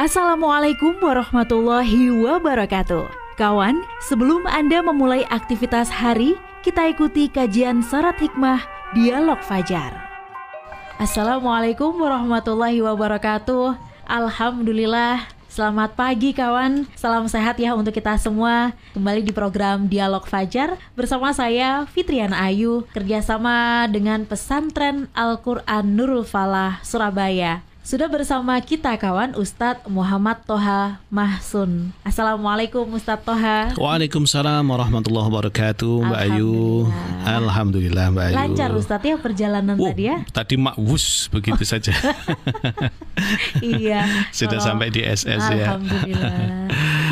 Assalamualaikum warahmatullahi wabarakatuh. Kawan, sebelum Anda memulai aktivitas hari, kita ikuti kajian syarat hikmah Dialog Fajar. Assalamualaikum warahmatullahi wabarakatuh. Alhamdulillah, Selamat pagi kawan, salam sehat ya untuk kita semua Kembali di program Dialog Fajar bersama saya Fitriana Ayu Kerjasama dengan pesantren Al-Quran Nurul Falah Surabaya sudah bersama kita kawan Ustadz Muhammad Toha Mahsun. Assalamualaikum Ustadz Toha. Waalaikumsalam warahmatullahi wabarakatuh Mbak Ayu. Alhamdulillah Mbak Ayu. Lancar Ustadz ya perjalanan oh, tadi ya. Tadi makwus begitu saja. iya. Sudah kalau, sampai di SS ya. Alhamdulillah.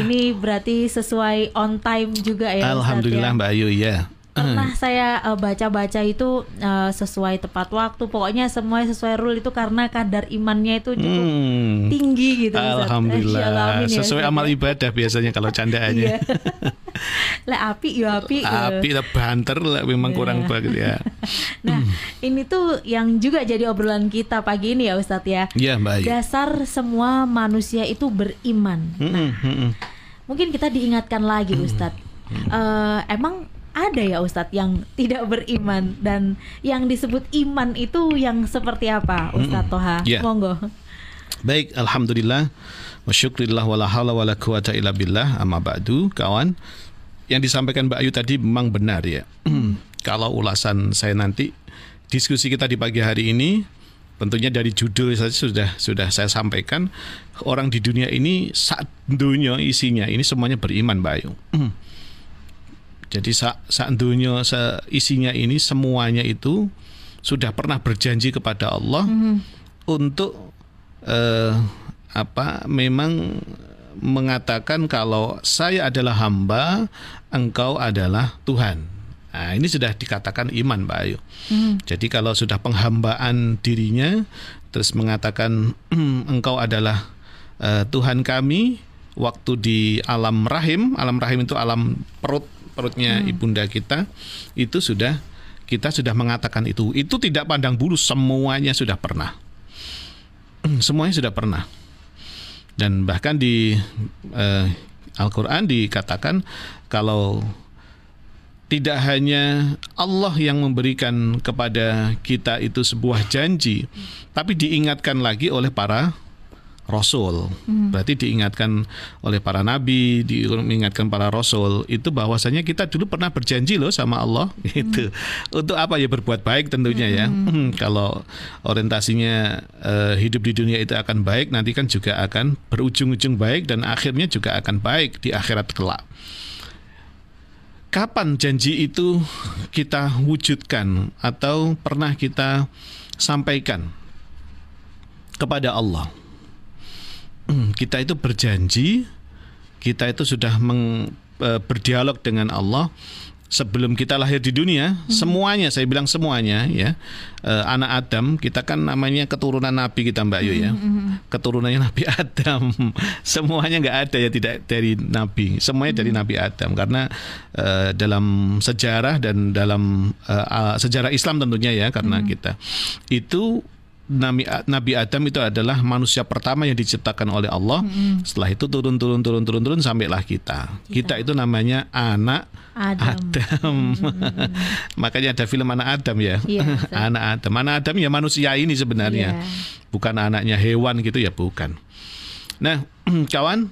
Ini berarti sesuai on time juga ya. Alhamdulillah Ustadz, ya? Mbak Ayu ya pernah saya uh, baca-baca itu uh, sesuai tepat waktu. Pokoknya semua sesuai rule itu karena kadar imannya itu cukup hmm. tinggi gitu Alhamdulillah. Alamin, ya, sesuai amal ibadah biasanya kalau candaannya lah api ya api api lah banter lah memang yeah. kurang bagus ya. Nah hmm. ini tuh yang juga jadi obrolan kita pagi ini ya Ustadz ya. Iya Mbak dasar semua manusia itu beriman. Hmm, nah hmm, hmm. mungkin kita diingatkan lagi Ustadz uh, emang ada ya Ustadz yang tidak beriman dan yang disebut iman itu yang seperti apa Ustadz Toha? Yeah. Monggo. Baik, alhamdulillah. Wa syukrillah wala haula wala quwata illa billah. Amma ba'du, kawan. Yang disampaikan Mbak Ayu tadi memang benar ya. Kalau ulasan saya nanti diskusi kita di pagi hari ini tentunya dari judul saja sudah sudah saya sampaikan orang di dunia ini saat dunia isinya ini semuanya beriman Mbak Ayu. Jadi saat sa dunia sa isinya ini semuanya itu sudah pernah berjanji kepada Allah mm -hmm. untuk uh, apa memang mengatakan kalau saya adalah hamba, engkau adalah Tuhan. Nah, ini sudah dikatakan iman, Mbak Ayu. Mm. Jadi kalau sudah penghambaan dirinya terus mengatakan engkau adalah uh, Tuhan kami waktu di alam rahim, alam rahim itu alam perut perutnya hmm. ibunda kita itu sudah kita sudah mengatakan itu. Itu tidak pandang bulu, semuanya sudah pernah. semuanya sudah pernah. Dan bahkan di uh, Al-Qur'an dikatakan kalau tidak hanya Allah yang memberikan kepada kita itu sebuah janji, tapi diingatkan lagi oleh para rasul. Hmm. Berarti diingatkan oleh para nabi, diingatkan para rasul itu bahwasanya kita dulu pernah berjanji loh sama Allah hmm. gitu. Untuk apa ya berbuat baik tentunya ya. hmm. ya. Kalau orientasinya uh, hidup di dunia itu akan baik, nanti kan juga akan berujung-ujung baik dan akhirnya juga akan baik di akhirat kelak. Kapan janji itu kita wujudkan atau pernah kita sampaikan kepada Allah? Hmm, kita itu berjanji, kita itu sudah meng, e, berdialog dengan Allah sebelum kita lahir di dunia, hmm. semuanya saya bilang semuanya ya. E, anak Adam, kita kan namanya keturunan nabi kita Mbak Yu ya. Hmm. hmm, hmm. Keturunannya Nabi Adam. semuanya nggak ada ya tidak dari nabi, semuanya hmm. dari Nabi Adam karena e, dalam sejarah dan dalam e, sejarah Islam tentunya ya karena hmm. kita itu Nabi, Nabi Adam itu adalah manusia pertama yang diciptakan oleh Allah. Mm-hmm. Setelah itu turun turun turun turun turun sampailah kita. Kita, kita itu namanya anak Adam. Adam. Mm-hmm. Makanya ada film anak Adam ya. Yeah, anak Adam. Anak Adam ya manusia ini sebenarnya. Yeah. Bukan anaknya hewan gitu ya, bukan. Nah, kawan,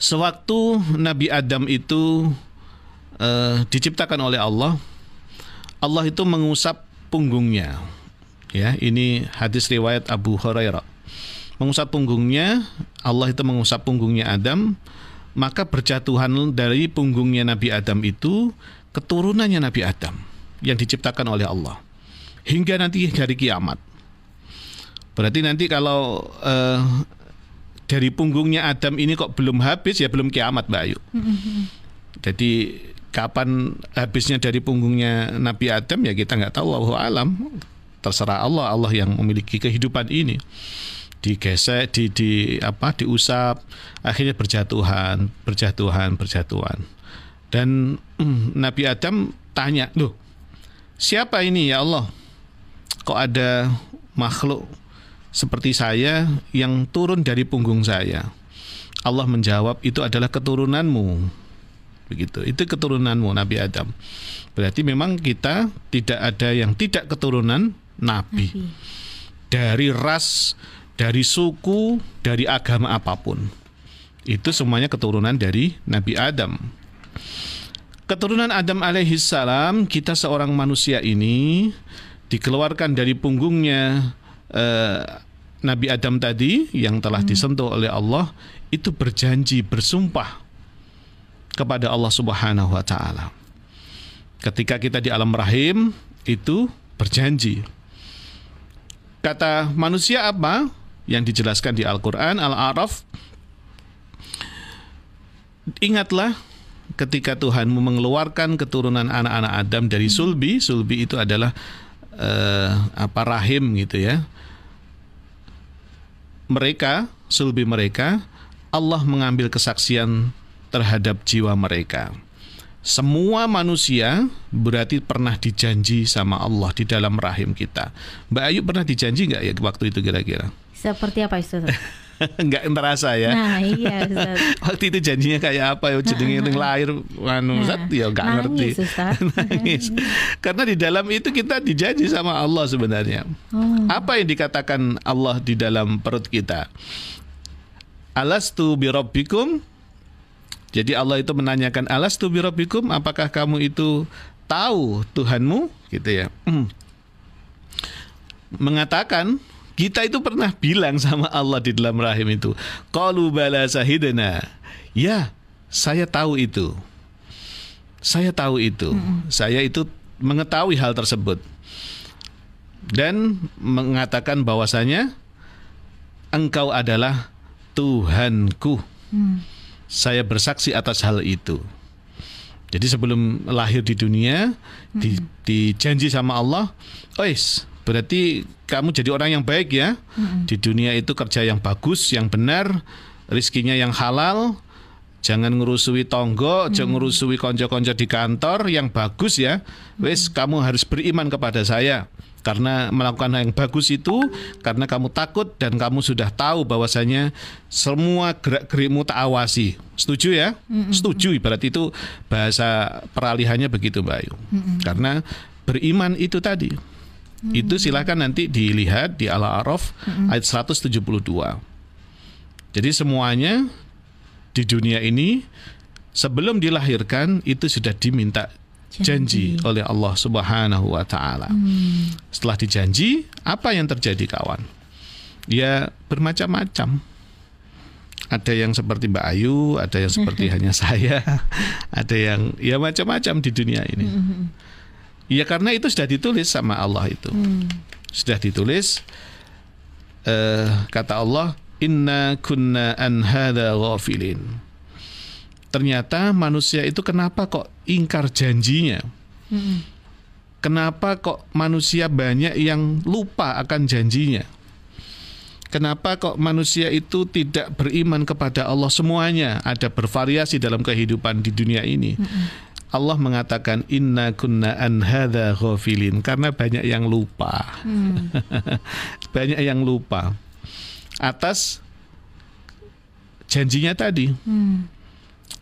sewaktu Nabi Adam itu uh, diciptakan oleh Allah, Allah itu mengusap punggungnya Ya, ini hadis riwayat Abu Hurairah. Mengusap punggungnya, Allah itu mengusap punggungnya Adam, maka berjatuhan dari punggungnya Nabi Adam itu keturunannya Nabi Adam yang diciptakan oleh Allah hingga nanti hari kiamat. Berarti nanti kalau uh, dari punggungnya Adam ini kok belum habis ya belum kiamat Mbak Ayu. Jadi kapan habisnya dari punggungnya Nabi Adam ya kita nggak tahu Allah alam terserah Allah Allah yang memiliki kehidupan ini digesek di di apa diusap akhirnya berjatuhan berjatuhan berjatuhan dan mm, Nabi Adam tanya loh siapa ini ya Allah kok ada makhluk seperti saya yang turun dari punggung saya. Allah menjawab itu adalah keturunanmu. Begitu. Itu keturunanmu Nabi Adam. Berarti memang kita tidak ada yang tidak keturunan nabi. nabi. Dari ras, dari suku, dari agama apa pun. Itu semuanya keturunan dari Nabi Adam. Keturunan Adam alaihi salam, kita seorang manusia ini dikeluarkan dari punggungnya eh, Nabi Adam tadi yang telah hmm. disentuh oleh Allah itu berjanji bersumpah kepada Allah Subhanahu wa taala. Ketika kita di alam rahim itu berjanji. Kata manusia apa yang dijelaskan di Al-Qur'an Al-A'raf Ingatlah ketika Tuhanmu mengeluarkan keturunan anak-anak Adam dari sulbi, sulbi itu adalah uh, apa rahim gitu ya mereka, sulbi mereka, Allah mengambil kesaksian terhadap jiwa mereka. Semua manusia berarti pernah dijanji sama Allah di dalam rahim kita. Mbak Ayu pernah dijanji nggak ya waktu itu kira-kira? Seperti apa itu? nggak terasa ya. Nah, iya, Waktu itu janjinya kayak apa ya jenenge yang lahir anu nah, ya nggak ngerti. nangis. Karena di dalam itu kita dijanji sama Allah sebenarnya. Oh. Apa yang dikatakan Allah di dalam perut kita? Alastu birabbikum? Jadi Allah itu menanyakan alastu birabbikum? Apakah kamu itu tahu Tuhanmu? Gitu ya. Hmm. Mengatakan kita itu pernah bilang sama Allah di dalam rahim itu, "Qalu bala sahidana." Ya, saya tahu itu. Saya tahu itu. Hmm. Saya itu mengetahui hal tersebut. Dan mengatakan bahwasanya engkau adalah Tuhanku. Hmm. Saya bersaksi atas hal itu. Jadi sebelum lahir di dunia, hmm. di, dijanji sama Allah, "Ois, Berarti kamu jadi orang yang baik ya. Mm-hmm. Di dunia itu kerja yang bagus, yang benar, rizkinya yang halal. Jangan ngurusui tonggo, mm. jangan ngurusui konco-konco di kantor yang bagus ya. Wes, mm. kamu harus beriman kepada saya karena melakukan hal yang bagus itu karena kamu takut dan kamu sudah tahu bahwasanya semua gerak gerikmu tak awasi setuju ya mm-hmm. setuju berarti itu bahasa peralihannya begitu Mbak Ayu mm-hmm. karena beriman itu tadi Hmm. Itu silahkan nanti dilihat di Al-A'raf hmm. ayat 172. Jadi semuanya di dunia ini sebelum dilahirkan itu sudah diminta janji, janji oleh Allah Subhanahu wa taala. Hmm. Setelah dijanji, apa yang terjadi kawan? Ya bermacam-macam. Ada yang seperti Mbak Ayu, ada yang seperti hanya saya, ada yang ya macam-macam di dunia ini. Hmm. Ya karena itu sudah ditulis sama Allah itu. Hmm. Sudah ditulis uh, kata Allah, "Inna kunna an hadza ghafilin." Ternyata manusia itu kenapa kok ingkar janjinya? Hmm. Kenapa kok manusia banyak yang lupa akan janjinya? Kenapa kok manusia itu tidak beriman kepada Allah semuanya? Ada bervariasi dalam kehidupan di dunia ini. Hmm Allah mengatakan inna kunna an hadza ghafilin karena banyak yang lupa. Hmm. banyak yang lupa atas janjinya tadi. Hmm.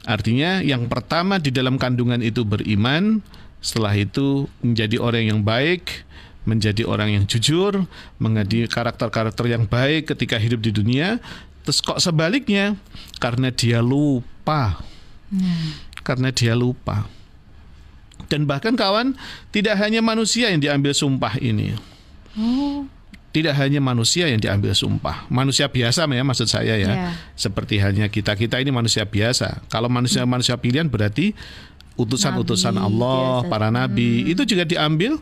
Artinya yang pertama di dalam kandungan itu beriman, setelah itu menjadi orang yang baik, menjadi orang yang jujur, menjadi karakter-karakter yang baik ketika hidup di dunia. Terus kok sebaliknya? Karena dia lupa. Hmm. Karena dia lupa. Dan bahkan kawan, tidak hanya manusia yang diambil sumpah ini. Oh. Tidak hanya manusia yang diambil sumpah. Manusia biasa ya maksud saya ya. Yeah. Seperti hanya kita-kita ini manusia biasa. Kalau manusia-manusia pilihan berarti utusan-utusan Allah, biasa. para nabi, hmm. itu juga diambil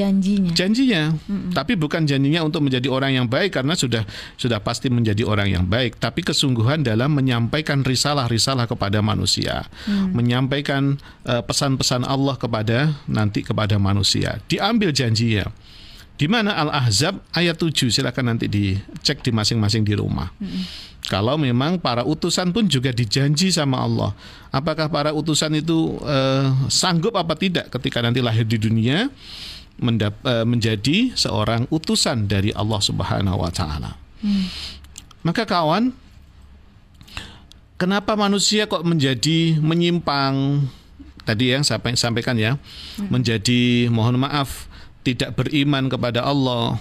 janjinya. Janjinya. Mm-mm. Tapi bukan janjinya untuk menjadi orang yang baik karena sudah sudah pasti menjadi orang yang baik, tapi kesungguhan dalam menyampaikan risalah-risalah kepada manusia, mm. menyampaikan uh, pesan-pesan Allah kepada nanti kepada manusia. Diambil janjinya. Di mana Al-Ahzab ayat 7 silakan nanti dicek di masing-masing di rumah. Mm. Kalau memang para utusan pun juga dijanji sama Allah. Apakah para utusan itu uh, sanggup apa tidak ketika nanti lahir di dunia? mendap- uh, menjadi seorang utusan dari Allah Subhanahu wa taala. Hmm. Maka kawan, kenapa manusia kok menjadi menyimpang? Tadi yang saya sampaikan ya, hmm. menjadi mohon maaf tidak beriman kepada Allah.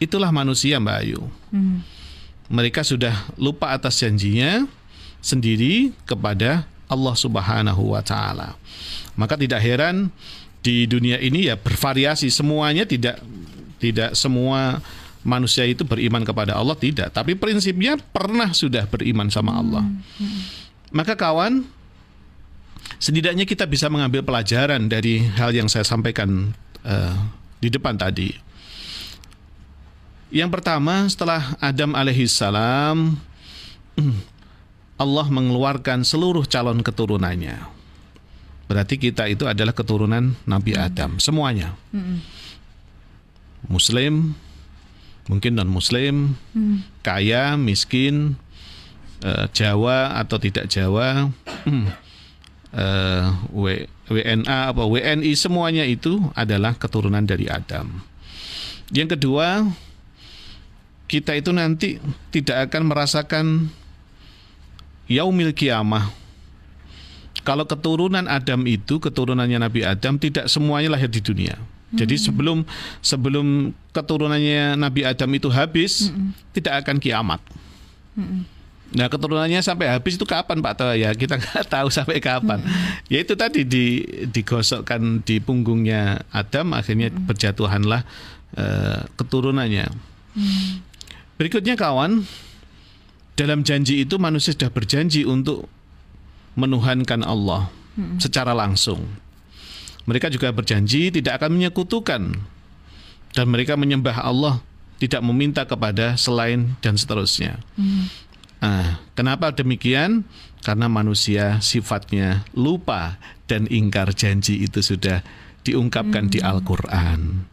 Itulah manusia, Mbak Ayu. Hmm. Mereka sudah lupa atas janjinya sendiri kepada Allah Subhanahu wa taala. Maka tidak heran di dunia ini ya bervariasi semuanya tidak tidak semua manusia itu beriman kepada Allah tidak, tapi prinsipnya pernah sudah beriman sama Allah. Hmm. Maka kawan, setidaknya kita bisa mengambil pelajaran dari hal yang saya sampaikan uh, di depan tadi. Yang pertama, setelah Adam alaihissalam, Allah mengeluarkan seluruh calon keturunannya. Berarti kita itu adalah keturunan Nabi Adam, semuanya. Muslim, mungkin non muslim, kaya, miskin, uh, Jawa atau tidak Jawa, uh, w, WNA apa WNI semuanya itu adalah keturunan dari Adam. Yang kedua, kita itu nanti tidak akan merasakan yaumil kiamah. Kalau keturunan Adam itu keturunannya Nabi Adam tidak semuanya lahir di dunia. Jadi hmm. sebelum sebelum keturunannya Nabi Adam itu habis, hmm. tidak akan kiamat. Hmm. Nah keturunannya sampai habis itu kapan Pak Toh ya kita nggak tahu sampai kapan. Hmm. Ya itu tadi di, digosokkan di punggungnya Adam akhirnya hmm. berjatuhanlah uh, keturunannya. Hmm. Berikutnya kawan dalam janji itu manusia sudah berjanji untuk menuhankan Allah hmm. secara langsung. Mereka juga berjanji tidak akan menyekutukan dan mereka menyembah Allah, tidak meminta kepada selain dan seterusnya. Hmm. Nah, kenapa demikian? Karena manusia sifatnya lupa dan ingkar janji itu sudah diungkapkan hmm. di Al-Qur'an.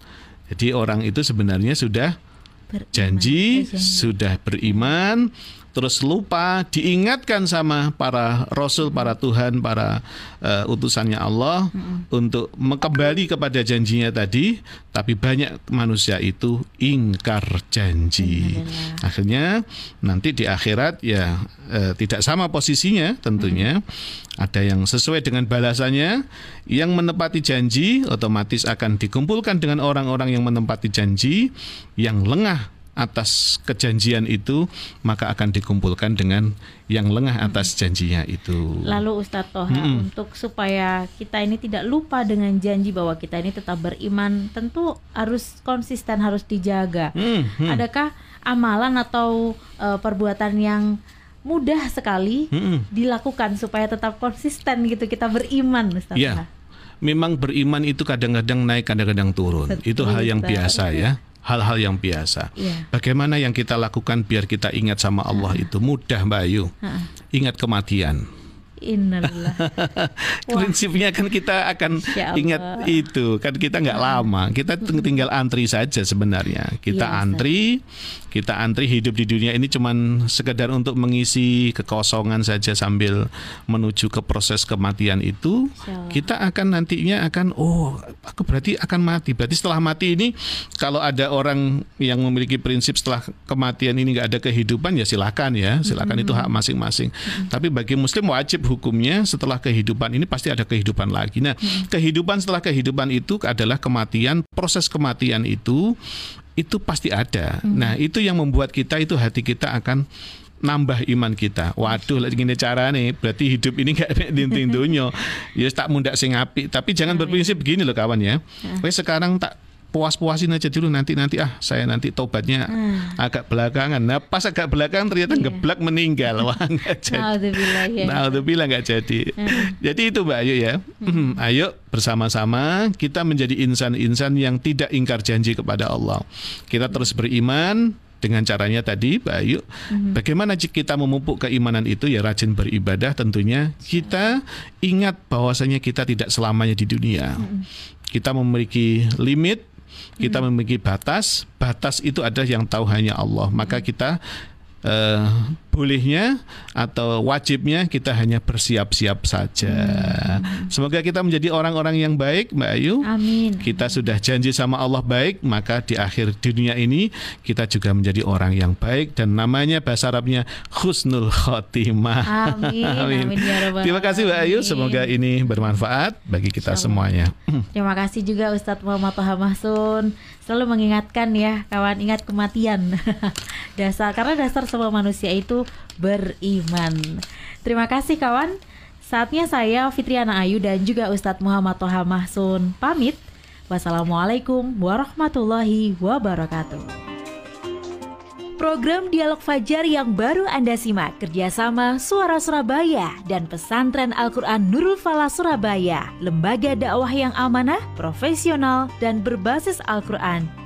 Jadi orang itu sebenarnya sudah beriman. janji, sudah beriman, terus lupa diingatkan sama para rasul, para Tuhan, para uh, utusannya Allah hmm. untuk kembali kepada janjinya tadi, tapi banyak manusia itu ingkar janji. Hmm. Akhirnya nanti di akhirat ya uh, tidak sama posisinya tentunya. Hmm. Ada yang sesuai dengan balasannya, yang menepati janji otomatis akan dikumpulkan dengan orang-orang yang menempati janji, yang lengah atas kejanjian itu maka akan dikumpulkan dengan yang lengah atas janjinya itu. Lalu Ustadz Toha hmm. untuk supaya kita ini tidak lupa dengan janji bahwa kita ini tetap beriman tentu harus konsisten harus dijaga. Hmm. Hmm. Adakah amalan atau uh, perbuatan yang mudah sekali hmm. dilakukan supaya tetap konsisten gitu kita beriman Ustadz ya. Memang beriman itu kadang-kadang naik, kadang-kadang turun. Betul, itu hal yang biasa ya hal-hal yang biasa. Yeah. Bagaimana yang kita lakukan biar kita ingat sama Allah uh. itu mudah Mbak Ayu. Uh. Ingat kematian. Innalillah. Prinsipnya kan kita akan ingat itu kan kita nggak lama, kita tinggal antri saja sebenarnya. Kita ya, antri, kita antri hidup di dunia ini cuman sekedar untuk mengisi kekosongan saja sambil menuju ke proses kematian itu. Kita akan nantinya akan oh aku berarti akan mati. Berarti setelah mati ini kalau ada orang yang memiliki prinsip setelah kematian ini nggak ada kehidupan ya silakan ya, silakan mm -hmm. itu hak masing-masing. Mm -hmm. Tapi bagi muslim wajib hukumnya setelah kehidupan ini pasti ada kehidupan lagi. Nah, hmm. kehidupan setelah kehidupan itu adalah kematian, proses kematian itu itu pasti ada. Hmm. Nah, itu yang membuat kita itu hati kita akan nambah iman kita. Waduh, lagi gini cara nih, berarti hidup ini gak dinting dunia. Ya tak mundak sing api. Tapi jangan berprinsip begini loh kawan ya. Hmm. sekarang tak puas-puasin aja dulu nanti nanti ah saya nanti tobatnya hmm. agak belakangan. Nah pas agak belakangan ternyata yeah. geblak meninggal wah nggak jadi. Nah udah bilang nggak jadi. Hmm. Jadi itu Mbak Ayu ya. Hmm. Ayo bersama-sama kita menjadi insan-insan yang tidak ingkar janji kepada Allah. Kita terus beriman dengan caranya tadi Mbak Ayu. hmm Bagaimana kita memupuk keimanan itu ya rajin beribadah tentunya. Kita ingat bahwasanya kita tidak selamanya di dunia. hmm Kita memiliki limit kita memiliki batas, batas itu ada yang tahu hanya Allah. Maka kita uh, bolehnya atau wajibnya kita hanya bersiap-siap saja. Hmm. Semoga kita menjadi orang-orang yang baik, Mbak Ayu. Amin. Kita sudah janji sama Allah baik, maka di akhir dunia ini kita juga menjadi orang yang baik dan namanya bahasa Arabnya husnul khotimah. Amin. amin. amin ya Terima kasih Mbak Ayu, semoga ini bermanfaat bagi kita semuanya. Terima kasih juga Ustadz Muhammad Toha Mahsun selalu mengingatkan ya kawan ingat kematian dasar karena dasar semua manusia itu beriman. Terima kasih kawan. Saatnya saya Fitriana Ayu dan juga Ustadz Muhammad Toha Mahsun pamit. Wassalamualaikum warahmatullahi wabarakatuh. Program Dialog Fajar yang baru Anda simak kerjasama Suara Surabaya dan Pesantren Al-Quran Nurul Falah Surabaya, lembaga dakwah yang amanah, profesional, dan berbasis Al-Quran